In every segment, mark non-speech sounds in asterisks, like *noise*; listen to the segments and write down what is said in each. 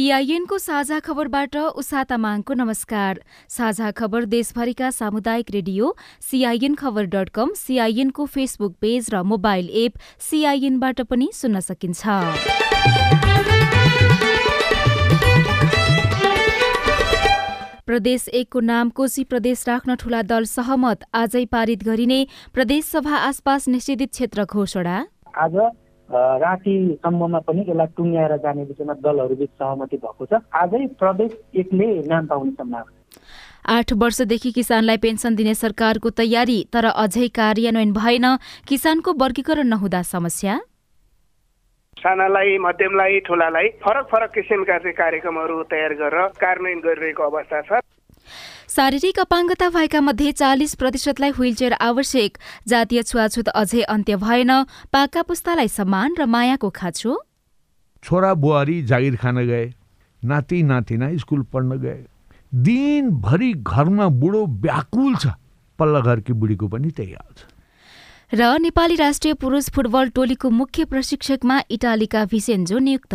सीआईएनको साझा खबरबाट उषा तामाङको नमस्कार। साझा खबर देशभरिका सामुदायिक रेडियो सीआईएन खबर डट कम सीआईएनको फेसबुक पेज र मोबाइल एप सीआईएनबाट पनि सुन्न सकिन्छ। प्रदेश एकको नाम कोशी प्रदेश राख्न ठूला दल सहमत आजै पारित गरिने प्रदेशसभा आसपास निषेधित क्षेत्र घोषणा। आज रातिसम्ममा पनि यसलाई टुङ्ग्याएर जाने विषयमा दलहरूबीच सहमति भएको छ। आजै प्रदेश एकले नाम पाउने सम्भावना आठ वर्षदेखि किसानलाई पेन्सन दिने सरकारको तयारी तर अझै कार्यान्वयन भएन। किसानको वर्गीकरण नहुँदा समस्या? सानालाई मध्यमलाई ठुलालाई फरक फरक किसिमका चाहिँ कार्यक्रमहरू तयार गरेर कार्यान्वयन गरिरहेको अवस्था छ। शारीरिक अपाङ्गता भएका मध्ये चालिस प्रतिशतलाई व्हीलचेयर आवश्यक। जातीय छुवाछुत अझै अन्त्य भएन। पाका पुस्तालाई सम्मान र मायाको खाँचो। छोरा बुहारी जागिर खान गए। नाति नातिना स्कुल पढ्न गए। दिनभरि घरमा बुढो व्याकुल छ। पल्लो घरकी बुढीको पनि त्यही हाल छ। र नेपाली राष्ट्रिय पुरुष फुटबल टोलीको मुख्य प्रशिक्षकमा इटालीका भिसेन्जो नियुक्त।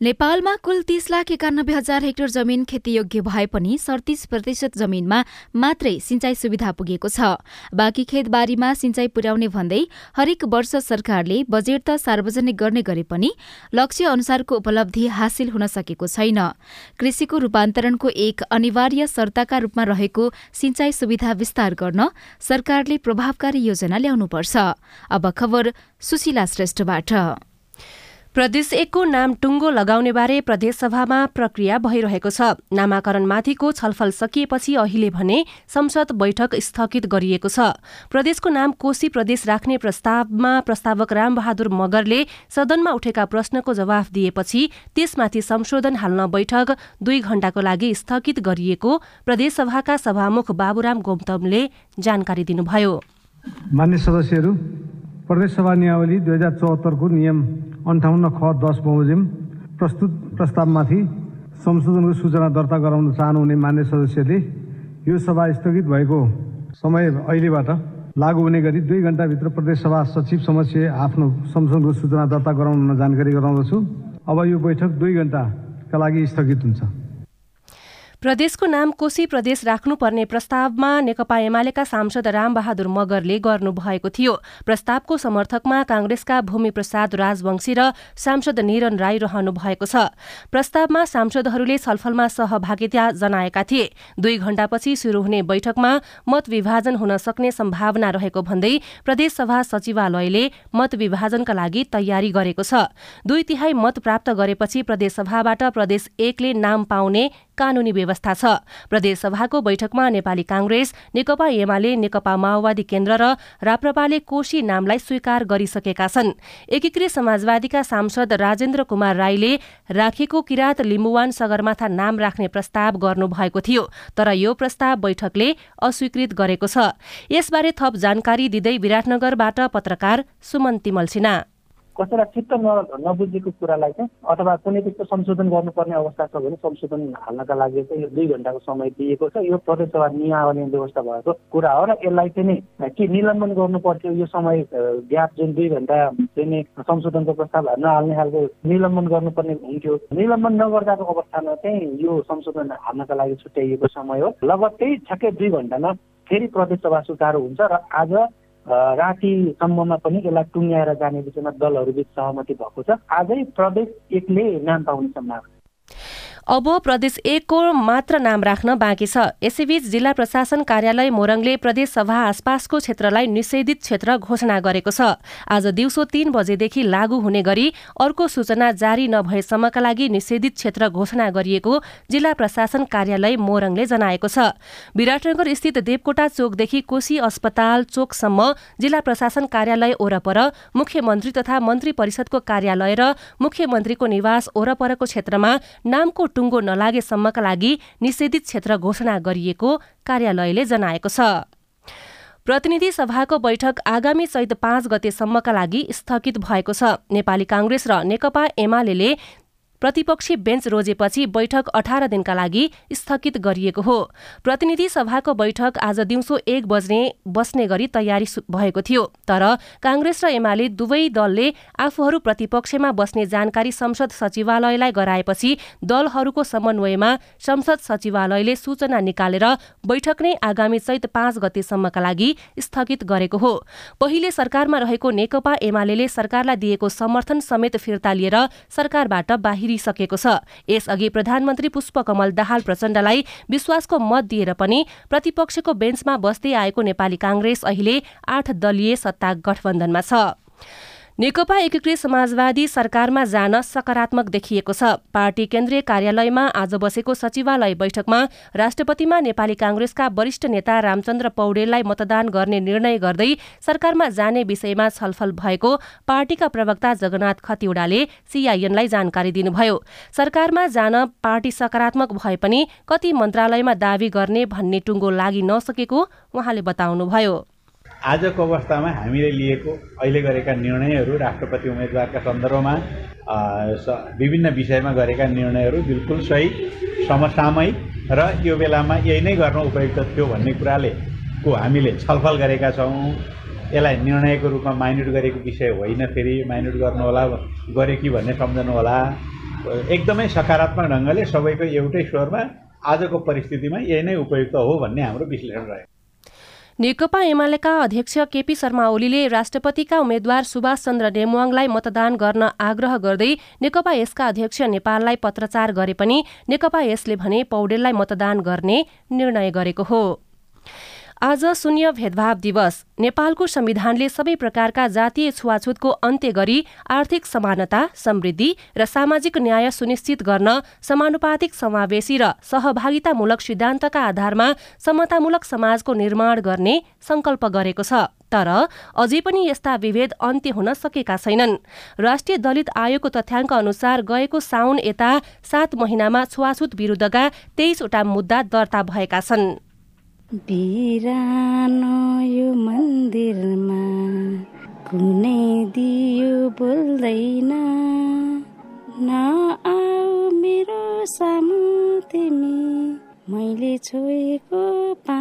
नेपालमा कुल तीस लाख एकानब्बे हजार हेक्टर जमिन खेतीयोग्य भए पनि सडतिस प्रतिशत जमिनमा मात्रै सिंचाई सुविधा पुगेको छ। बाँकी खेतबारीमा सिंचाई पुर्याउने भन्दै हरेक वर्ष सरकारले बजेट त सार्वजनिक गर्ने गरे पनि लक्ष्य अनुसारको उपलब्धि हासिल हुन सकेको छैन। कृषिको रूपान्तरणको एक अनिवार्य शर्ताका रूपमा रहेको सिंचाई सुविधा विस्तार गर्न सरकारले प्रभावकारी योजना ल्याउनुपर्छ। अब खबर सुशीला श्रेष्ठबाट। प्रदेश एकको नाम टुङ्गो लगाउने बारे प्रदेशसभामा प्रक्रिया भइरहेको छ। नामाकरणमाथिको छलफल सकिएपछि अहिले भने संसद बैठक स्थगित गरिएको छ। प्रदेशको नाम कोशी प्रदेश राख्ने प्रस्तावमा प्रस्तावक रामबहादुर मगरले सदनमा उठेका प्रश्नको जवाफ दिएपछि त्यसमाथि संशोधन हाल्न बैठक दुई घण्टाको लागि स्थगित गरिएको प्रदेशसभाका सभामुख बाबुराम गौतमले जानकारी दिनुभयो। मान्य सदस्यहरू नियावली दुई हजार चौहत्तरको नियम अन्ठाउन्न ख दस बमोजिम प्रस्तुत प्रस्तावमाथि संशोधनको सूचना दर्ता गराउन चाहनुहुने मान्य सदस्यले यो सभा स्थगित भएको समय अहिलेबाट लागू हुने गरी दुई घण्टाभित्र प्रदेशसभा सचिव समक्ष आफ्नो संशोधनको सूचना दर्ता गराउन जानकारी गराउँदछु। अब यो बैठक दुई घण्टाका लागि स्थगित हुन्छ। प्रदेशको नाम कोशी प्रदेश राख्नुपर्ने प्रस्तावमा नेकपा एमालेका सांसद रामबहादुर मगरले गर्नुभएको थियो। प्रस्तावको समर्थकमा कांग्रेसका भूमि प्रसाद राजवंशी र सांसद निरन राई रहनु भएको छ। प्रस्तावमा सांसदहरूले छलफलमा सहभागिता जनाएका थिए। दुई घण्टापछि शुरू हुने बैठकमा मत विभाजन हुन सक्ने सम्भावना रहेको भन्दै प्रदेशसभा सचिवालयले मत विभाजनका लागि तयारी गरेको छ। दुई तिहाई मत प्राप्त गरेपछि प्रदेशसभाबाट प्रदेश एकले नाम पाउने कानूनी व्यवस्था छ। प्रदेशसभाको बैठकमा नेपाली कांग्रेस नेकपा एमाले नेकपा माओवादी केन्द्र र राप्रपाले कोशी नामलाई स्वीकार गरिसकेका छन्। एकीकृत समाजवादीका सांसद राजेन्द्र कुमार राईले राखेको किरात लिम्बुवान सगरमाथा नाम राख्ने प्रस्ताव गर्नुभएको थियो तर यो प्रस्ताव बैठकले अस्वीकृत गरेको छ। यसबारे थप जानकारी दिँदै विराटनगरबाट पत्रकार सुमन तिमल सिन्हा। कसैलाई चित्त न नबुझेको कुरालाई चाहिँ अथवा कुनै त्यस्तो संशोधन गर्नुपर्ने अवस्था छ भने संशोधन हाल्नका लागि चाहिँ यो दुई घन्टाको समय दिएको छ। यो प्रदेशसभा नियावली व्यवस्था भएको कुरा हो र यसलाई चाहिँ के निलम्बन गर्नुपर्थ्यो यो समय ग्याप जुन दुई घन्टा चाहिँ संशोधनको प्रस्ताव नहाल्ने खालको निलम्बन गर्नुपर्ने हुन्थ्यो। निलम्बन नगर्दाको अवस्थामा चाहिँ यो संशोधन हाल्नका लागि छुट्याइएको समय हो। लगत्तै ठ्याक्कै दुई घन्टामा फेरि प्रदेशसभा सुचारू हुन्छ र आज रातिसम्ममा पनि यसलाई टुङ्ग्याएर जाने विषयमा दलहरूबीच सहमति भएको छ। आजै प्रदेश एकले नाम पाउने सम्भावना अब प्रदेश एकको मात्र नाम राख्न बाँकी छ। यसैबीच जिल्ला प्रशासन कार्यालय मोरङले प्रदेश सभा आसपासको क्षेत्रलाई निषेधित क्षेत्र घोषणा गरेको छ। आज दिउँसो तीन बजेदेखि लागू हुने गरी अर्को सूचना जारी नभएसम्मका लागि निषेधित क्षेत्र घोषणा गरिएको जिल्ला प्रशासन कार्यालय मोरङले जनाएको छ। विराटनगर स्थित देवकोटा चोकदेखि कोशी अस्पताल चोकसम्म जिल्ला प्रशासन कार्यालय ओरपर मुख्यमन्त्री तथा मन्त्री परिषदको कार्यालय र मुख्यमन्त्रीको निवास ओरपरको क्षेत्रमा नामको टुङ्गो नलागेसम्मका लागि निषेधित क्षेत्र घोषणा गरिएको कार्यालयले जनाएको छ। प्रतिनिधि सभाको बैठक आगामी चैत पाँच गतेसम्मका लागि स्थगित भएको छ। नेपाली काङ्ग्रेस र नेकपा एमाले प्रतिपक्षी बेन्च रोजेपछि बैठक अठार दिनका लागि स्थगित गरिएको हो। प्रतिनिधि सभाको बैठक आज दिउँसो एक बज्ने बस्ने गरी तयारी भएको थियो। तर काङ्ग्रेस र एमाले दुवै दलले आफूहरू प्रतिपक्षमा बस्ने जानकारी संसद सचिवालयलाई गराएपछि दलहरूको समन्वयमा संसद सचिवालयले सूचना निकालेर बैठक नै आगामी चैत पाँच गतेसम्मका लागि स्थगित गरेको हो। पहिले सरकारमा रहेको नेकपा एमाले सरकारलाई दिएको समर्थन समेत फिर्ता लिएर सरकारबाट बाहिर तिरिसकेको छ। यसअघि प्रधानमन्त्री पुष्पकमल दाहाल प्रचण्डलाई विश्वासको मत दिएर पनि प्रतिपक्षको बेन्चमा बस्दै आएको नेपाली काङ्ग्रेस अहिले आठ दलीय सत्ता गठबन्धनमा छ। नेकपा एकीकृत समाजवादी सरकारमा जान सकारात्मक देखिएको छ। पार्टी केन्द्रीय कार्यालयमा आज बसेको सचिवालय बैठकमा राष्ट्रपतिमा नेपाली काङ्ग्रेसका वरिष्ठ नेता रामचन्द्र पौडेललाई मतदान गर्ने निर्णय गर्दै सरकारमा जाने विषयमा छलफल भएको पार्टीका प्रवक्ता जगन्नाथ खतिवड़ाले सीआईएनलाई जानकारी दिनुभयो। सरकारमा जान पार्टी सकारात्मक भए पनि कति मन्त्रालयमा दावी गर्ने भन्ने टुङ्गो लागि नसकेको उहाँले बताउनुभयो। आजको अवस्थामा हामीले लिएको अहिले गरेका निर्णयहरू राष्ट्रपति उम्मेदवारका सन्दर्भमा विभिन्न विषयमा गरेका निर्णयहरू बिल्कुल सही समसामयिक र यो बेलामा यही नै गर्न उपयुक्त थियो भन्ने कुराले को हामीले छलफल गरेका छौँ। यसलाई निर्णयको रूपमा माइन्युट गरेको विषय होइन फेरि माइन्युट गर्नुहोला गऱ्यो कि भन्ने सम्झनु होला एकदमै सकारात्मक ढङ्गले सबैको एउटै स्वरमा आजको परिस्थितिमा यही नै उपयुक्त हो भन्ने हाम्रो विश्लेषण रह्यो नेकपा एमालेका अध्यक्ष केपी शर्मा ओलीले राष्ट्रपतिका उम्मेद्वार सुभाष चन्द्र नेमुवाङलाई मतदान गर्न आग्रह गर्दै नेकपा यसका अध्यक्ष नेपाललाई पत्रचार गरे पनि नेकपा यसले भने पौडेललाई मतदान गर्ने निर्णय गरेको हो। आज शून्य भेदभाव दिवस। नेपालको संविधानले सबै प्रकारका जातीय छुवाछुतको अन्त्य गरी आर्थिक समानता समृद्धि र सामाजिक न्याय सुनिश्चित गर्न समानुपातिक समावेशी र सहभागितामूलक सिद्धान्तका आधारमा समतामूलक समाजको निर्माण गर्ने संकल्प गरेको छ। तर अझै पनि यस्ता विभेद अन्त्य हुन सकेका छैनन्। राष्ट्रिय दलित आयोगको तथ्याङ्क अनुसार गएको साउन यता सात महिनामा छुवाछुत विरुद्धका तेइसवटा मुद्दा दर्ता भएका छन्। बिरानो यो मन्दिरमा कुनै दियो बोल्दैन। नआऊ मेरो सामु तिमी मैले छोएको चल्दैन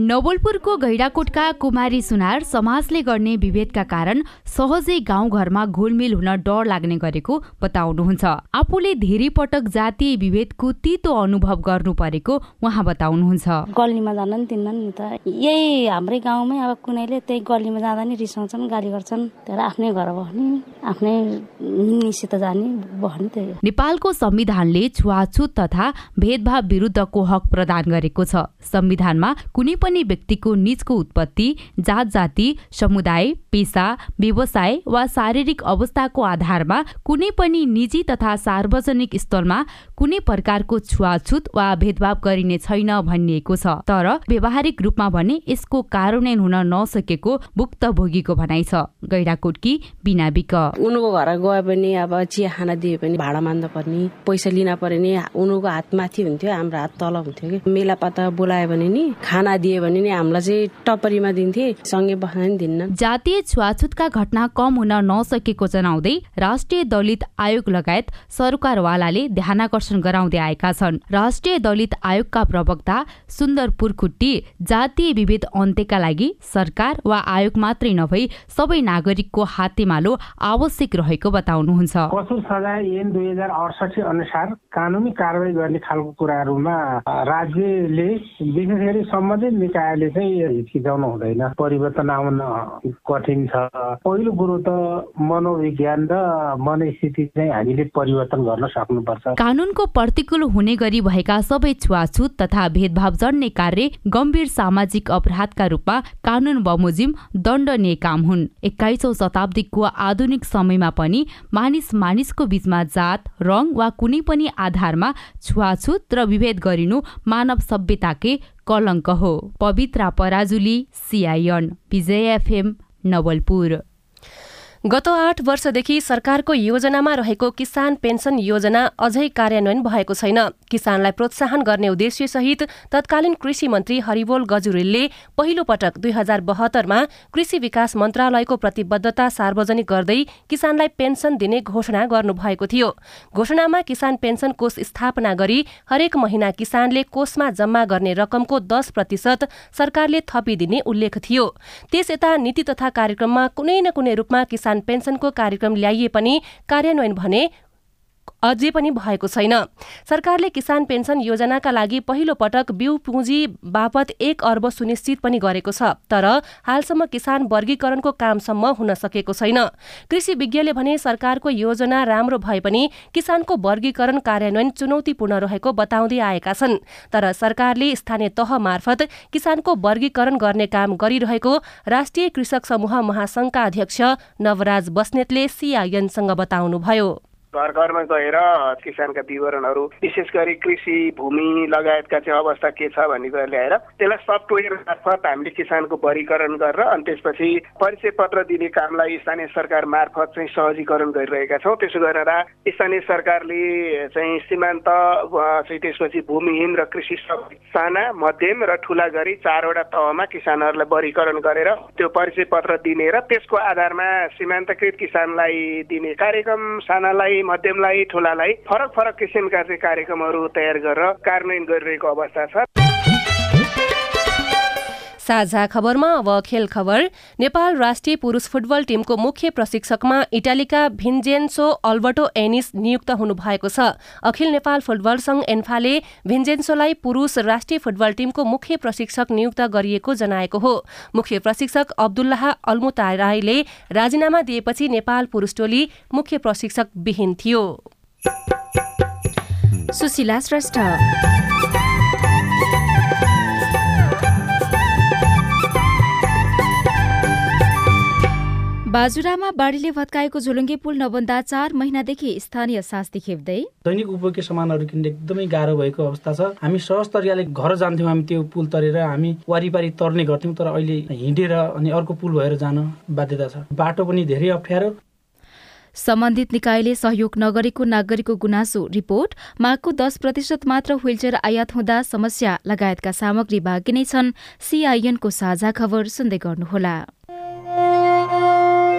नवलपुरको गैडाकोटका कुमारी सुनार समाजले गर्ने विभेदका कारण सहजै गाउँघरमा घुलमिल हुन डर लाग्ने गरेको बताउनुहुन्छ। आफूले धेरै पटक जातीय विभेदको तितो अनुभव गर्नु परेको उहाँ बताउनुहुन्छ। गल्लीमा जान नि दिन्न नि त। यही हाम्रै गाउँमै अब कुनैले त्यही गल्लीमा जाँदा नि रिसाउँछन् गाली गर्छन्। तर आफ्नै घर बस्ने आफ्नै निसित जाने बस्ने त्यही नेपालको संविधानले छुवाछुत तथा भेदभाव विरुद्धको हक प्रदान गरेको छ। संविधानमा कुनै पनि व्यक्तिको निजको उत्पत्ति जात जाति समुदाय पेसा व्यवसाय वा शारीरिक अवस्थाको आधारमा कुनै पनि निजी तथा सार्वजनिक स्थलमा कुनै प्रकारको छुवाछुत वा भेदभाव गरिने छैन भनिएको छ। तर व्यवहारिक रूपमा भने यसको कार्यान्वयन हुन नसकेको भुक्तभोगीको भनाइ छ। गैडाकोटकी बिना बिक। उनको घर गए पनि अब चिया खाना दिए पनि भाडा मान्दा पर्ने पैसा लिन पर्ने उनको हातमा माथि हुन्थ्यो हाम्रो हात तल हुन्थ्यो कि। मेला पाता बोलायो भने नि खाना दियो भने नि हामीलाई चाहिँ टपरीमा दिन्थे सँगै बस्न नि दिन्न। जातीय छुवाछुतका घटना कम हुन नसकेको जनाउँदै राष्ट्रिय दलित आयोग लगायत सरकारवालाले ध्यानकर्षण गराउँदै आएका छन्। राष्ट्रिय दलित आयोगका प्रवक्ता सुन्दर पुरखुट्टी जातीय विभेद अन्त्यका लागि सरकार वा आयोग मात्रै नभई सबै नागरिकको हातेमालो आवश्यक रहेको बताउनुहुन्छ। कसुर सजाय ऐन दुई हजार अडसठी अनुसार कानुनी कारवाही गर्ने खालको कुराहरूमा राज्यले विशेष गरी सम्बन्धित निकायले चाहिँ हिचकिचाउनु हुँदैन। परिवर्तन आउन कठिन छ। पहिलो कुरो त मनोविज्ञान र मनस्थिति चाहिँ हामीले परिवर्तन गर्न सक्नुपर्छ। कानुनको प्रतिकूल हुने गरी भएका सबै छुवाछुत तथा भेदभाव जन्ने कार्य गम्भीर सामाजिक अपराधका रूपमा कानुन बमोजिम दण्डनीय काम हुन्। एक्काइसौँ शताब्दीको आधुनिक समयमा पनि मानिस मानिसको बीचमा जात रङ वा कुनै पनि आधारमा छुवाछुत र विभेद गरिनु मानव सभ्यताकै कलङ्क हो। Pabitra Parajuli CIN Vijay FM Nawalpur. गत आठ वर्षदेखि सरकारको योजनामा रहेको किसान पेन्सन योजना अझै कार्यान्वयन भएको छैन। किसानलाई प्रोत्साहन गर्ने उद्देश्यसहित तत्कालीन कृषि मन्त्री हरिबोल गजुरेलले पहिलो पटक दुई हजार बहत्तरमा कृषि विकास मन्त्रालयको प्रतिबद्धता सार्वजनिक गर्दै किसानलाई पेन्सन दिने घोषणा गर्नुभएको थियो। घोषणामा किसान पेन्सन कोष स्थापना गरी हरेक महिना किसानले कोषमा जम्मा गर्ने रकमको दस प्रतिशत सरकारले थपिदिने उल्लेख थियो। त्यस यता नीति तथा कार्यक्रममा कुनै न कुनै रूपमा किसान किसान पेन्सनको कार्यक्रम ल्याइए पनि कार्यान्वयन भने अझै पनि भएको छैन। सरकारले किसान पेन्सन योजनाका लागि पहिलो पटक बिउ पुँजी बापत एक अर्ब सुनिश्चित पनि गरेको छ तर हालसम्म किसान वर्गीकरणको कामसम्म हुन सकेको छैन। कृषि विज्ञले भने सरकारको योजना राम्रो भए पनि किसानको वर्गीकरण कार्यान्वयन चुनौतीपूर्ण रहेको बताउँदै आएका छन् तर सरकारले स्थानीय तह मार्फत किसानको वर्गीकरण गर्ने काम गरिरहेको राष्ट्रिय कृषक समूह महासंघका अध्यक्ष नवराज बस्नेतले सिआइएनसँग बताउनुभयो। घर घरमा गएर किसानका विवरणहरू विशेष गरी कृषि भूमि लगायतका चाहिँ अवस्था के छ भन्ने कुरा ल्याएर त्यसलाई सफ्टवेयर मार्फत हामीले किसानको वर्गीकरण गरेर अनि त्यसपछि परिचय पत्र दिने कामलाई स्थानीय सरकार मार्फत चाहिँ सहजीकरण गरिरहेका छौँ। त्यसो गरेर स्थानीय सरकारले चाहिँ सीमान्त चाहिँ त्यसपछि भूमिहीन र कृषि साना मध्यम र ठुला गरी चारवटा तहमा किसानहरूलाई वर्गीकरण गरेर त्यो परिचय पत्र दिने र त्यसको आधारमा सीमान्तकृत किसानलाई दिने कार्यक्रम सानालाई मध्यमलाई ठुलालाई फरक फरक किसिमका चाहिँ कार्यक्रमहरू तयार गरेर कार्यान्वयन गरिरहेको अवस्था छ। साझा खबरमा अब खेल खबर नेपाल राष्ट्रिय पुरुष फुटबल टिमको मुख्य प्रशिक्षकमा इटालीका भिन्जेन्सो अल्बर्टो एनिस नियुक्त हुनुभएको छ। अखिल नेपाल फुटबल संघ एन्फाले भिन्जेन्सोलाई पुरुष राष्ट्रिय फुटबल टिमको मुख्य प्रशिक्षक नियुक्त गरिएको जनाएको हो। मुख्य प्रशिक्षक अब्दुल्लाह अल्मुता राईले राजीनामा दिएपछि नेपाल पुरुष टोली मुख्य प्रशिक्षक विहीन थियो। सुशीला श्रेष्ठ। बाजुरामा बाढीले भत्काएको झोलुङ्गे पुल नबन्दा चार महिनादेखि स्थानीय शास्ति खेप्दै दैनिक उपभोग्य सामानहरू किन्ने एकदमै गाह्रो भएको अवस्था छ। हामी सहज घर जान्थ्यौँ हामी त्यो पुल तरेर हामी वारिपारी तर्ने गर्थ्यौँ तर अहिले हिँडेर अनि अर्को पुल भएर जान बाध्यता छ। बाटो पनि धेरै अप्ठ्यारो। सम्बन्धित निकायले सहयोग नगरेको नागरिकको गुनासो रिपोर्ट मागको दस प्रतिशत मात्र व्हीलचेयर आयात हुँदा समस्या लगायतका सामग्री बाँकी नै छन्। सीआईएनको साझा खबर सुन्दै गर्नुहोला।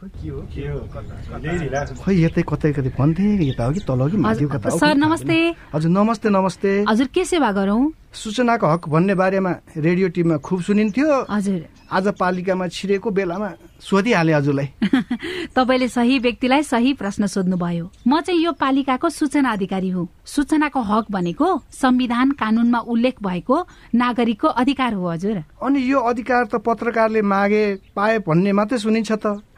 खै यतै कतै कतै भन्थे यता हो कि तल हो कि माथि कता सर नमस्ते हजुर नमस्ते नमस्ते। हजुर के सेवा गरौँ? सूचनाको हक भन्ने बारेमा रेडियो टिममा खुब सुनिन्थ्यो। हजुर। आज पालिकामा छिरेको बेलामा सोधिहाले हजुरलाई। *laughs* तपाईँले सही व्यक्तिलाई सही प्रश्न सोध्नुभयो। म चाहिँ यो पालिकाको सूचना अधिकारी हुँ। सूचनाको हक भनेको संविधान कानूनमा उल्लेख भएको नागरिकको अधिकार हो हजुर। अनि यो अधिकार त पत्रकारले मागे पाए भन्ने मात्रै सुनिन्छ त।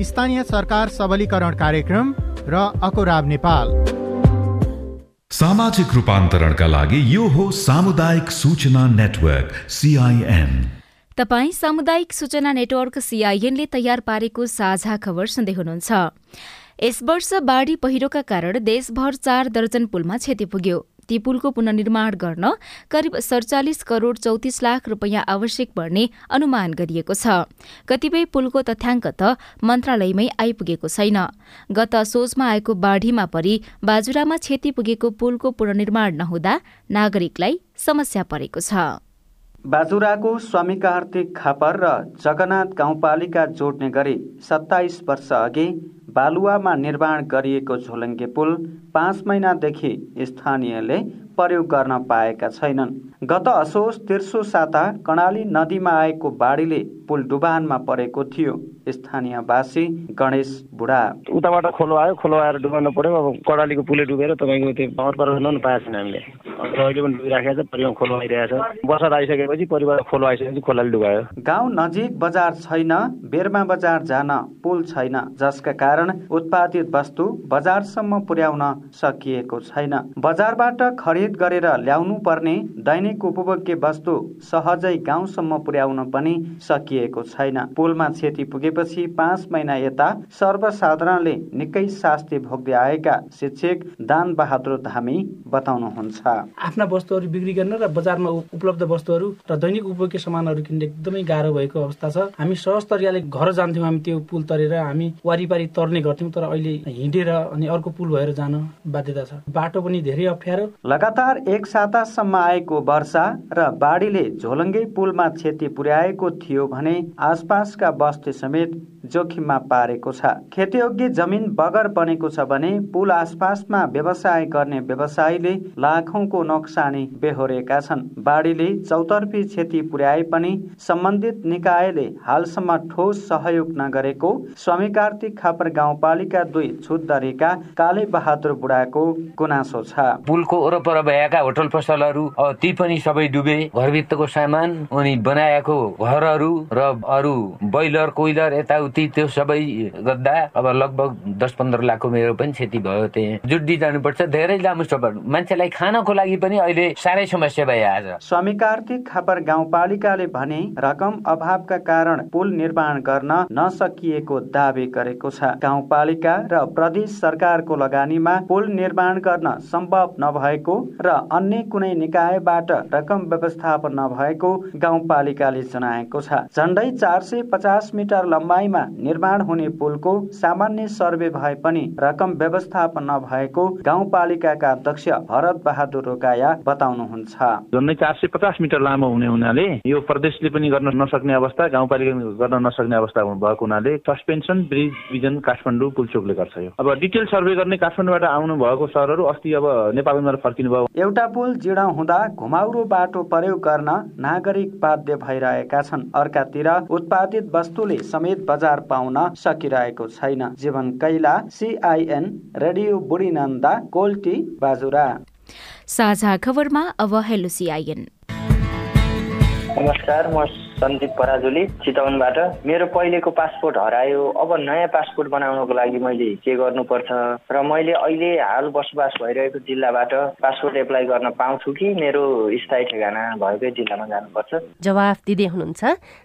स्थानीय सरकार सबलीकरण कार्यक्रम र अकोराब नेपाल। सामाजिक रूपान्तरणका लागि यो हो सामुदायिक सूचना नेटवर्क सिआइएन तपाई सामुदायिक सूचना नेटवर्क सीआईएनले तयार पारेको साझा खबर सुन्दै हुनुहुन्छ। यस वर्ष बाढ़ी पहिरोका कारण देशभर चार दर्जन पुलमा क्षति पुग्यो। ती पुलको पुननिर्माण गर्न करिब सडचालिस करोड़ चौतिस लाख रूपियाँ आवश्यक पर्ने अनुमान गरिएको छ। कतिपय पुलको तथ्याङ्क त मन्त्रालयमै आइपुगेको छैन। गत सोचमा आएको बाढ़ीमा परि बाजुरामा क्षति पुगेको पुलको पुननिर्माण नहुँदा नागरिकलाई समस्या परेको छ। बाजुराको स्वामी कार्तिक खापर र जगन्नाथ गाउँपालिका जोड्ने गरी सत्ताइस वर्ष अघि बालुवामा निर्माण गरिएको झोलङ्गे पुल पाँच महिनादेखि स्थानीयले प्रयोग गर्न पाएका छैनन्। गत असोज तेर्सो साता कर्णाली नदीमा आएको बाढीले पुल डुबानमा परेको थियो। स्थानीयवासी गणेश बुढा। उताबाट खोलो आयो खोलो आएर डुबाउनु पर्यो अब कडालीको पुलै डुबेर तपाईँको त्यो पावर पर ल्याउनु पाएको छैन हामीले। अहिले पनि डुबिराखेको छ परिवार खोलो आइरहेको छ। बर्षा आइसकेपछि परिवार खोलो आइसकेपछि खोलाले डुबायो। गाउँ नजिक बजार छैन बेरमा बजार जान पुल छैन जसका कारण उत्पादित वस्तु बजारसम्म पुर्याउन सकिएको छैन। बजारबाट खरिद गरेर ल्याउनु पर्ने दैनिक उपभोग्य वस्तु सहजै गाउँसम्म पुर्याउन पनि सकिएको छैन। पुलमा क्षति पुगेपछि पाँच महिना यता सर्वसाधारणले निकै शास्ति भोग्दै आएका शिक्षक दान बहादुर धामी बताउनुहुन्छ। आफ्ना वस्तुहरू बिक्री गर्न र बजारमा उपलब्ध वस्तुहरू र दैनिक उपभोग्य सामानहरू किन्ने एकदमै गाह्रो भएको अवस्था छ। हामी सहज तरिकाले घर जान्थ्यौँ हामी त्यो पुल तरेर हामी वारिपारि तर्ने गर्थ्यौँ तर अहिले हिँडेर अनि अर्को पुल भएर जान बाध्यता छ। बाटो पनि धेरै अप्ठ्यारो। लगातार एक सातासम्म आएको वर्षा र बाढीले झोलङ्गे पुलमा क्षति पुर्याएको थियो भने आसपासका बस्ती समेत जोखिममा पारेको छ। खेतीयोग्य जमिन बगर बनेको छ भने पुल आसपासमा व्यवसाय गर्ने व्यवसायीले लाखौंको नोक्सानी बेहोरेका छन्। बाढीले चौतर्फी क्षति पुर्याए पनि सम्बन्धित निकायले हालसम्म ठोस सहयोग नगरेको स्वामी कार्तिक खापर गाउँपालिका दुई छुदरीका काले बहादुर बुढाको गुनासो छ। पुलको वरपर भएका होटल पसलहरू ती पनि सबै डुबे। घरभित्रको सामान अनि बनाएको घरहरू र अरू बैलर कोइलर यताउति त्यो सबै गर्दा अब लगभग दस पन्ध्र लाखको मेरो पनि क्षति भयो त्यहाँ। जुड्डी जानुपर्छ धेरै लामो सफर मान्छेलाई खानको लागि पनि अहिले साह्रै समस्या भयो आज। स्वामी कार्तिक खापर गाउँपालिकाले भने रकम अभावका कारण पुल निर्माण गर्न नसकिएको दावी गरेको छ। गाउँपालिका र प्रदेश सरकारको लगानीमा पुल निर्माण गर्न सम्भव नभएको र अन्य कुनै निकायबाट रकम व्यवस्थापन नभएको गाउँपालिकाले जनाएको छ। झन्डै चार सय पचास मिटर लम्बाइमा निर्माण हुने पुलको सामान्य सर्वे भए पनि रकम व्यवस्थापन नभएको गाउँपालिकाका अध्यक्ष भरत बहादुर रोकाया बताउनुहुन्छ। झन्डै चार सय पचास मिटर लामो हुने हुनाले यो प्रदेशले पनि गर्न नसक्ने अवस्था गाउँपालिकाले गर्न नसक्ने अवस्था भएको हुनाले सस्पेन्सन ब्रिज डिभिजन काठमाडौँ पुलचोकले गर्छ यो। अब डिटेल सर्वे गर्ने काठमाडौँबाट आउनु भएको सरहरू अस्ति अब नेपालमा फर्किनु भयो एउटा पुल जीर्ण हुँदा घुमाउरो बाटो प्रयोग गर्न नागरिक बाध्य भइरहेका छन्। अर्कातिर उत्पादित वस्तुले समेत बजार पाउन सकिरहेको छैन। जीवन कैला सिआइएन रेडियो बुढी नन्दा कोल्टी बाजुरा। साझा खबरमा अब हेलो सिआइएन नमस्कार म सन्दीप पराजुली चितवनबाट। मेरो पहिलेको पासपोर्ट हरायो। अब नयाँ पासपोर्ट बनाउनको लागि मैले के गर्नुपर्छ? र मैले अहिले हाल बसोबास भइरहेको जिल्लाबाट पासपोर्ट एप्लाई गर्न पाउँछु कि? मेरो स्थायी ठेगाना भएकै जिल्लामा जानुपर्छ। जवाफ दिँदै हुनुहुन्छ।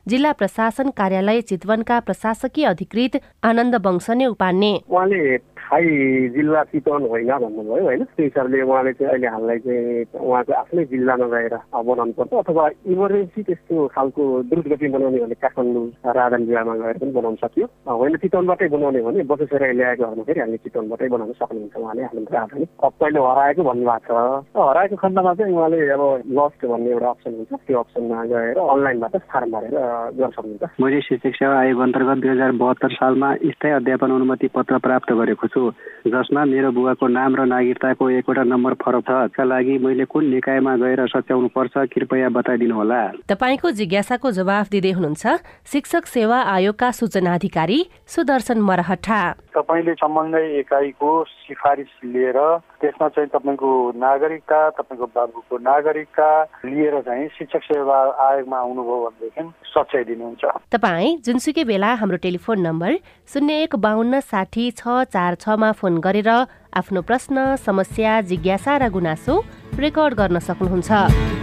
जिल्ला प्रशासन कार्यालय चितवनका प्रशासकीय अधिकृत आनन्द वंशने उपान्ने। उहाँले स्थायी जिल्ला चितवन होइन भन्नुभयो होइन? त्यही हिसाबले उहाँले चाहिँ अहिले हाललाई चाहिँ उहाँको आफ्नै जिल्लामा गएर बनाउनु पर्छ अथवा इमर्जेन्सी त्यस्तो खालको द्रुत गति बनाउने भने काठमाडौँ राजधानी जिल्लामा गएर पनि बनाउन सकियो। होइन चितवनबाटै बनाउने भने बसेर ल्याएको भन्दाखेरि हामीले चितवनबाटै बनाउन सक्नुहुन्छ उहाँले आफ्नो राजधानी। पहिले हराएको भन्नुभएको छ? हराएको खण्डमा चाहिँ उहाँले अब लस्ट भन्ने एउटा अप्सन हुन्छ। त्यो अप्सनमा गएर अनलाइनबाट फार्म भरेर गर्न सक्नुहुन्छ। मैले शिक्षक सेवा आयोग अन्तर्गत दुई हजार बहत्तर सालमा स्थायी अध्यापन अनुमति पत्र प्राप्त गरेको छु। जसमा मेरो बुवाको नाम र नागरिकताको एकवटा नम्बर फरक छ। यसका लागि मैले कुन निकायमा गएर सच्याउनु पर्छ कृपया बताइदिनु होला तपाईँको जिज्ञासाको जवाफ दिँदै हुनुहुन्छ शिक्षक सेवा आयोगका सूचना अधिकारी सुदर्शन मरहटा तपाईँले सम्बन्धित एकाइको सिफारिस लिएर त्यसमा चाहिँ तपाईँको नागरिकता तपाईँको बाबुको नागरिकता लिएर चाहिँ शिक्षक सेवा आयोगमा आउनुभयो भनेदेखि सच्याइदिनुहुन्छ तपाईँ जुनसुकै बेला हाम्रो टेलिफोन नम्बर शून्य एक बाहन्न साठी छ चार छमा फोन गरेर आफ्नो प्रश्न समस्या जिज्ञासा र गुनासो रेकर्ड गर्न सक्नुहुन्छ।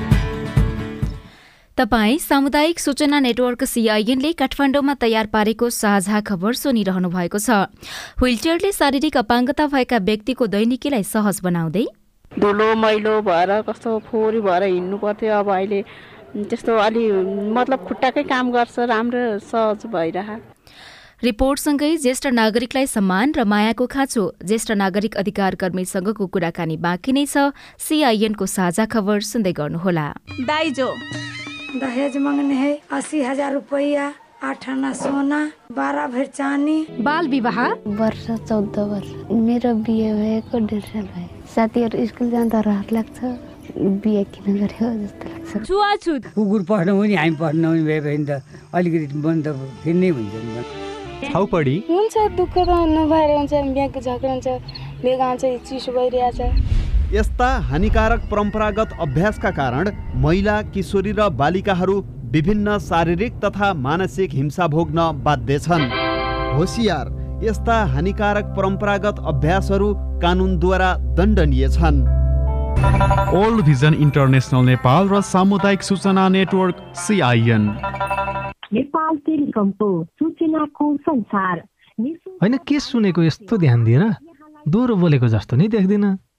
तपाई सामुदायिक सूचना नेटवर्क सीआईएनले काठमाडौँमा तयार पारेको साझा खबर सुनिरहनु भएको छ। व्हीलचेयरले शारीरिक अपाङ्गता भएका व्यक्तिको दैनिकीलाई सहज बनाउँदै धुलो मैलो भएर कस्तो फोहोरी भएर हिँड्नु पर्थ्यो अब अहिले। त्यस्तो अलि मतलब खुट्टाकै काम गर्छ राम्रो सहज भइरह। रिपोर्टसँगै ज्येष्ठ नागरिकलाई सम्मान र मायाको खाँचो। ज्येष्ठ नागरिक अधिकार कर्मीसँगको कुराकानी बाँकी नै छ। सीआईएनको साझा खबर सुन्दै गर्नुहोला। दहेज मांगने है अस्सी हजार रुपया आठ आना सोना बाह्र भर चानी बाल विवाह? वर्ष चौध वर्ष। मेरो बिहे भएको डेढ साल भयो साथीहरू स्कुल जाँदा रहर लाग्छ बिहे किन गरेको जस्तो लाग्छ छुवाछुत कुकुर पढ्नु पनि हामी पढ्नु पनि भए भने त अलिकति मन त फेरि नै हुन्छ नि छाउपडी हुन्छ दुःख त नभएर हुन्छ बिहाको झगडा हुन्छ बेग आउँछ चिसो भइरहेछ यस्ता हानिकारक परम्परागत अभ्यासका कारण महिला किशोरी र बालिकाहरू विभिन्न शारीरिक तथा मानसिक हिंसा भोग्न बाध्य छन्। होसियार यस्ता हानिकारक परम्परागत अभ्यासहरू कानुनद्वारा दण्डनीय छन्। ओल्ड भिजन इन्टरनेसनल नेपाल र सामुदायिक सूचना नेटवर्क सिआइएन नेपाल टेलिकमको सूचनाको संसार। होइन के सुनेको यस्तो ध्यान दिएर दोहोरो बोलेको जस्तो नै देख्दिनँ।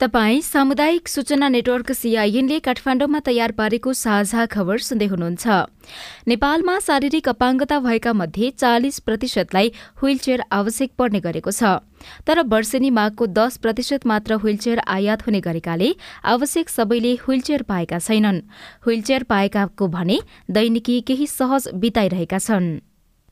तपाई सामुदायिक सूचना नेटवर्क सीआईएनले काठमाडौँमा तयार पारेको साझा खबर सुन्दै हुनुहुन्छ। नेपालमा शारीरिक अपाङ्गता भएका मध्ये चालिस प्रतिशतलाई व्हीलचेयर आवश्यक पर्ने गरेको छ। तर वर्षेनी मागको दस प्रतिशत मात्र व्हीलचेयर आयात हुने गरेकाले आवश्यक सबैले व्हीलचेयर पाएका छैनन्। व्हीलचेयर पाएकाको भने दैनिकी केही सहज बिताइरहेका छन्।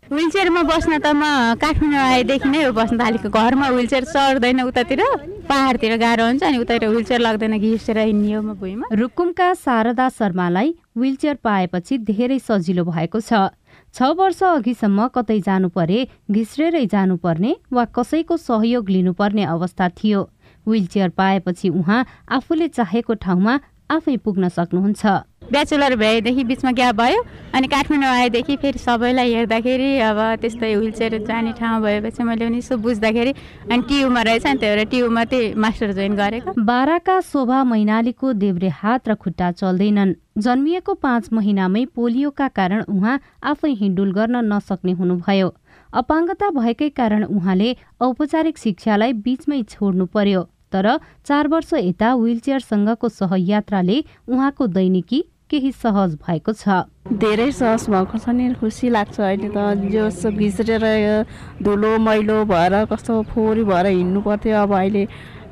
विलचेयरमा बस्न त म काठमाडौँ आएदेखि नै हो बस्न थालेको घरमा विलचेयर चढ्दैन उतातिर। पहाडतिर गाह्रो हुन्छ अनि उतातिर विलचेयर लाग्दैन घिसेर हिँड्ने म भुइँमा। रुकुमका शारदा शर्मालाई विलचेयर पाएपछि धेरै सजिलो भएको छ। छ वर्ष अघिसम्म कतै जानु परे घिस्रेरै जानुपर्ने वा कसैको सहयोग लिनुपर्ने अवस्था थियो। विलचेयर पाएपछि उहाँ आफूले चाहेको ठाउँमा आफै पुग्न सक्नुहुन्छ। ब्याचुलर भएदेखि बिचमा ग्याप भयो अनि काठमाडौँ आएदेखि फेरि सबैलाई हेर्दाखेरि अब त्यस्तै विलचेयर जाने ठाउँ भएपछि मैले पनि यसो बुझ्दाखेरि अनि टियुमा रहेछ नि त्यही भएर टियुमा त्यही मास्टर जोइन गरेको। बाह्रका शोभा मैनालीको देब्रे हात र खुट्टा चल्दैनन्। जन्मिएको पाँच महिनामै पोलियोका कारण उहाँ आफै हिँडुल गर्न नसक्ने हुनुभयो। अपाङ्गता भएकै कारण उहाँले औपचारिक शिक्षालाई बिचमै छोड्नु पर्यो। तर चार वर्ष यता विलचेयरसँगको सहयात्राले उहाँको दैनिकी केही सहज भएको छ। धेरै सहज भएको छ नि खुसी लाग्छ अहिले त। जो घिच्रेर धुलो मैलो भएर कस्तो फोहोरी भएर हिँड्नु पर्थ्यो। अब अहिले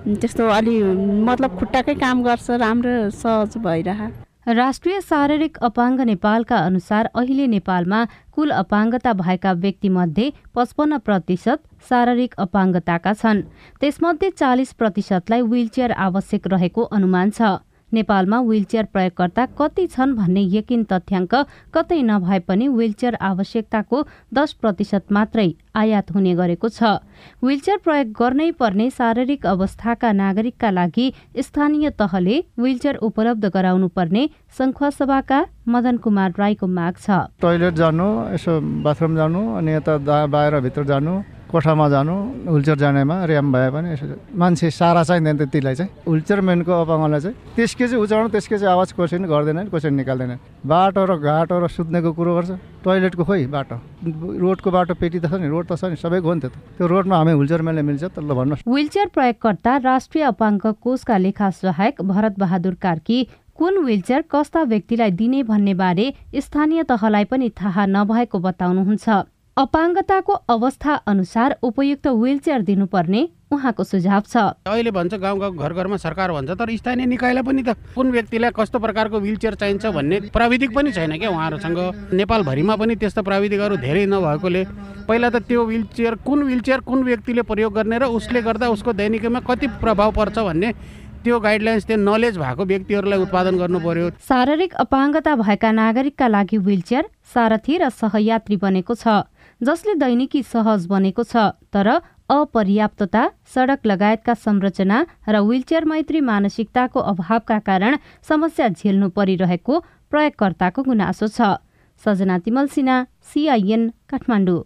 त्यस्तो अलि मतलब खुट्टाकै काम गर्छ राम्रो सहज भइरह। राष्ट्रिय शारीरिक अपाङ्ग नेपालका अनुसार अहिले नेपालमा कुल अपाङ्गता भएका व्यक्तिमध्ये पचपन्न प्रतिशत शारीरिक अपाङ्गताका छन्। त्यसमध्ये चालिस प्रतिशतलाई विलचेयर आवश्यक रहेको अनुमान छ। नेपालमा व्हीलचेयर प्रयोगकर्ता कति छन् भन्ने यकिन तथ्याङ्क कतै नभए पनि व्हीलचेयर आवश्यकताको दस प्रतिशत मात्रै आयात हुने गरेको छ। व्हीलचेयर प्रयोग गर्नै पर्ने शारीरिक अवस्थाका नागरिकका लागि स्थानीय तहले व्हीलचेयर उपलब्ध गराउनु पर्ने सङ्खुवासभाका मदन कुमार राईको माग छ। टोइलेट जानु यसो बाथरुम जानु अनि यता बाहिर भित्र जानु कोठामा जानु हुलचेयर जानेमा ऱ्याम भए पनि मान्छे सारा चाहिँदैन त्यतिलाई चाहिँ। हुलचेयर मेनको अपाङ्गलाई चाहिँ त्यसकै चाहिँ उचाउनु त्यसकै चाहिँ आवाज कसै पनि गर्दैन कसै निकाल्दैन बाटो र घाटो र सुत्नेको कुरो गर्छ। टोइलेटको खोइ बाटो। रोडको बाटो पेटी त छ नि रोड त छ नि सबै गयो नि त्यो रोडमा हामी हुलचेयर मेनले मिल्छ त ल भन्नुहोस्। व्हीलचेयर प्रयोगकर्ता राष्ट्रिय अपाङ्ग कोषका लेखा सहायक भरत बहादुर कार्की कुन व्हीलचेयर कस्ता व्यक्तिलाई दिने भन्ने बारे स्थानीय तहलाई पनि थाहा नभएको बताउनुहुन्छ। अपाङ्गताको अवस्था अनुसार उपयुक्त व्हीलचेयर दिनुपर्ने उहाँको सुझाव छ। अहिले भन्छ गाउँ गाउँ घर घरमा सरकार भन्छ तर स्थानीय निकायलाई पनि त कुन व्यक्तिलाई कस्तो प्रकारको व्हीलचेयर चाहिन्छ भन्ने प्राविधिक पनि छैन क्या उहाँहरूसँग। नेपालभरिमा पनि त्यस्तो प्राविधिकहरू धेरै नभएकोले पहिला त त्यो व्हीलचेयर कुन व्हीलचेयर कुन व्यक्तिले प्रयोग गर्ने र उसले गर्दा उसको दैनिकमा कति प्रभाव पर्छ भन्ने त्यो गाइडलाइन्स त्यो नलेज भएको व्यक्तिहरूलाई उत्पादन गर्नु पर्यो। शारीरिक अपाङ्गता भएका नागरिकका लागि व्हीलचेयर सारथी र सहयात्री बनेको छ। जसले दैनिकी सहज बनेको छ तर अपर्याप्तता सडक लगायतका संरचना र व्हीलचेयर मैत्री मानसिकताको अभावका कारण समस्या झेल्नु परिरहेको प्रयोगकर्ताको गुनासो छ। सजना तिमल सिन्हा सिआइएन काठमाडौँ।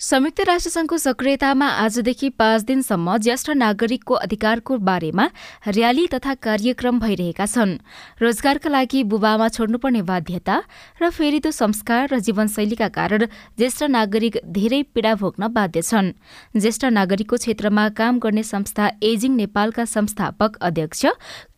संयुक्त राष्ट्रसङ्घको सक्रियतामा आजदेखि पाँच दिनसम्म ज्येष्ठ नागरिकको अधिकारको बारेमा र्याली तथा कार्यक्रम भइरहेका छन्। रोजगारका लागि बुबामा छोड्नुपर्ने बाध्यता र फेरिदो संस्कार र जीवनशैलीका कारण ज्येष्ठ नागरिक धेरै पीड़ा भोग्न बाध्य छन्। ज्येष्ठ नागरिकको क्षेत्रमा काम गर्ने संस्था एजिङ नेपालका संस्थापक अध्यक्ष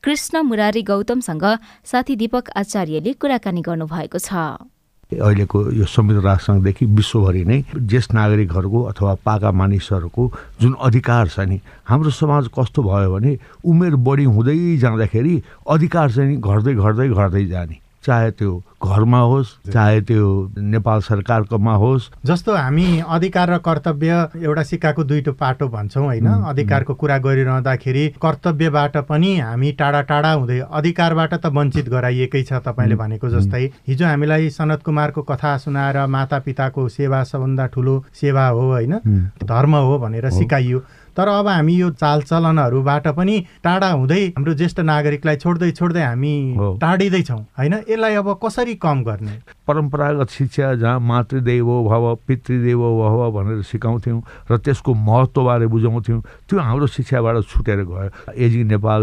कृष्ण मुरारी गौतमसँग साथी दीपक आचार्यले कुराकानी गर्नुभएको छ। अहिलेको यो संयुक्त राष्ट्रसङ्घदेखि विश्वभरि नै ज्येष्ठ नागरिकहरूको अथवा पाका मानिसहरूको जुन अधिकार छ नि हाम्रो समाज कस्तो भयो भने उमेर बढी हुँदै जाँदाखेरि अधिकार चाहिँ घट्दै घट्दै घट्दै जाने। चाहे त्यो घरमा होस् चाहे त्यो नेपाल सरकारकोमा होस्। जस्तो हामी अधिकार र कर्तव्य एउटा सिक्काको दुईटो पाटो भन्छौँ होइन? अधिकारको कुरा गरिरहँदाखेरि कर्तव्यबाट पनि हामी टाढा टाढा हुँदै अधिकारबाट त वञ्चित गराइएकै छ तपाईँले भनेको जस्तै हिजो हामीलाई सनत कुमारको कथा सुनाएर माता पिताको सेवा सबभन्दा ठुलो सेवा हो होइन? धर्म हो भनेर सिकाइयो। तर अब हामी यो चालचलनहरूबाट पनि टाढा हुँदै हाम्रो ज्येष्ठ नागरिकलाई छोड्दै छोड्दै हामी टाढिँदैछौँ होइन? यसलाई अब कसरी कम गर्ने? परम्परागत शिक्षा जहाँ मातृदेव भव पितृदेव भव भनेर सिकाउँथ्यौँ र त्यसको महत्त्वबारे बुझाउँथ्यौँ त्यो हाम्रो शिक्षाबाट छुटेर गयो। एजिङ नेपाल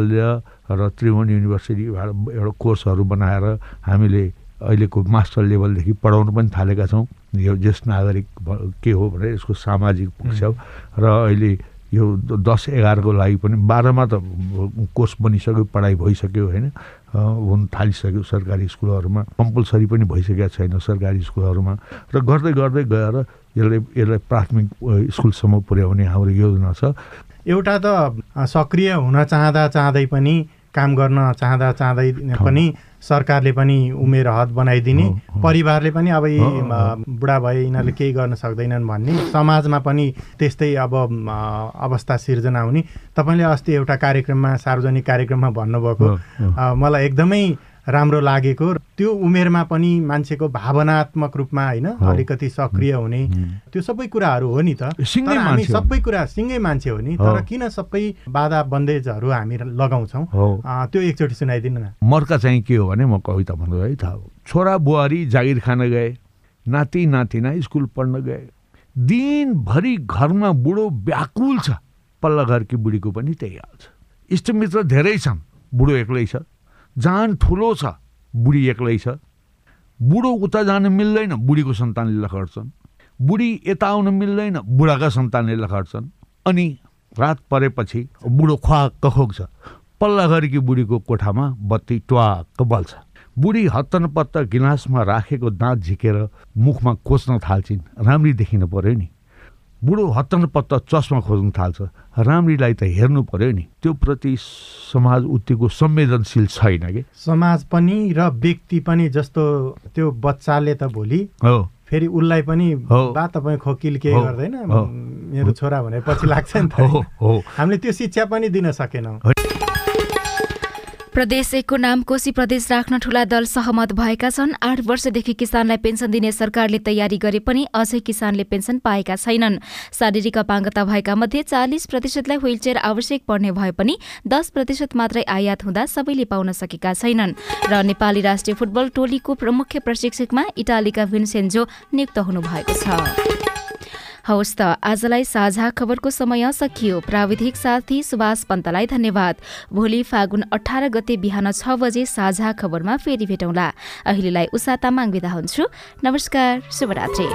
र त्रिभुवन युनिभर्सिटीबाट एउटा कोर्सहरू बनाएर हामीले अहिलेको मास्टर लेभलदेखि पढाउनु पनि थालेका छौँ। यो ज्येष्ठ नागरिक के हो भने यसको सामाजिक पक्ष र अहिले यो दस एघारको लागि पनि बाह्रमा त कोर्स बनिसक्यो पढाइ भइसक्यो होइन? हुन थालिसक्यो सरकारी स्कुलहरूमा। कम्पलसरी पनि भइसकेका छैन सरकारी स्कुलहरूमा। र गर्दै गर्दै गएर यसलाई यसलाई प्राथमिक स्कुलसम्म पुर्याउने हाम्रो योजना छ। एउटा त सक्रिय हुन चाहँदा चाहँदै पनि काम गर्न चाहँदा चाहँदै पनि सरकारले पनि उमेर हद बनाइदिने परिवारले पनि अब यी बुढा भए यिनीहरूले केही गर्न सक्दैनन् भन्ने समाजमा पनि त्यस्तै अब अवस्था सिर्जना हुने। तपाईँले अस्ति एउटा कार्यक्रममा सार्वजनिक कार्यक्रममा भन्नुभएको मलाई एकदमै राम्रो लागेको त्यो उमेरमा पनि मान्छेको भावनात्मक रूपमा होइन अलिकति सक्रिय हुने। त्यो सबै कुराहरू हो नि त। हामी सबै कुरा सिँगै मान्छे हो नि तर किन सबै बाधा बन्देजहरू हामी लगाउँछौँ? त्यो एकचोटि सुनाइदिनु न। मर्का चाहिँ के हो भने म कविता भन्नु है थाहा छोरा बुहारी जागिर खान गए नाति नातिना स्कुल पढ्न गए। दिनभरि घरमा बुढो व्याकुल छ। पल्ला घरकी बुढीको पनि त्यही हाल छ। इष्टमित्र धेरै छन्। बुढो एक्लै छ। जान ठुलो छ बुढी एक्लै छ। बुढो उता जान मिल्दैन बुढीको सन्तानले लखड्छन् बुढी यता आउन मिल्दैन बुढाका सन्तानले लखड्छन् अनि रात परेपछि बुढो ख्वाक्क खोक्छ पल्ला गरेकी बुढीको कोठामा बत्ती ट्वाक्क बल्छ। बुढी हत्तनपत्त गिलासमा राखेको दाँत झिकेर मुखमा कोच्न थाल्छिन्। राम्री देखिन पर्यो नि। बुढो हत्तन पत्त चस्मा खोज्न थाल्छ। राम्रीलाई त हेर्नु पर्यो नि। त्यो प्रति समाज उत्तिको संवेदनशील छैन कि? समाज पनि र व्यक्ति पनि जस्तो त्यो बच्चाले त भोलि हो। फेरि उसलाई पनि बा तपाईँ खोकिल के गर्दैन। मेरो छोरा भने पछि लाग्छ नि त। हामीले त्यो शिक्षा पनि दिन सकेनौँ। प्रदेश एकको नाम कोशी प्रदेश राख्न ठूला दल सहमत भएका छन्। आठ वर्षदेखि किसानलाई पेन्सन दिने सरकारले तयारी गरे पनि अझै किसानले पेन्सन पाएका छैनन्। शारीरिक अपाङ्गता भएका मध्ये चालिस प्रतिशतलाई व्हीलचेयर आवश्यक पर्ने भए पनि दस प्रतिशत मात्रै आयात हुँदा सबैले पाउन सकेका छैनन्। र नेपाली राष्ट्रिय फुटबल टोलीको मुख्य प्रशिक्षकमा इटालीका भिन्सेन्जो नियुक्त हुनुभएको छ। हवस् त। आजलाई साझा खबरको समय सकियो। प्राविधिक साथी सुभाष पन्तलाई धन्यवाद। भोलि फागुन अठार गते बिहान छ बजे साझा खबरमा फेरि भेटौँला। अहिलेलाई उषा तामाङ विदा हुन्छु नमस्कार। शुभरात्री।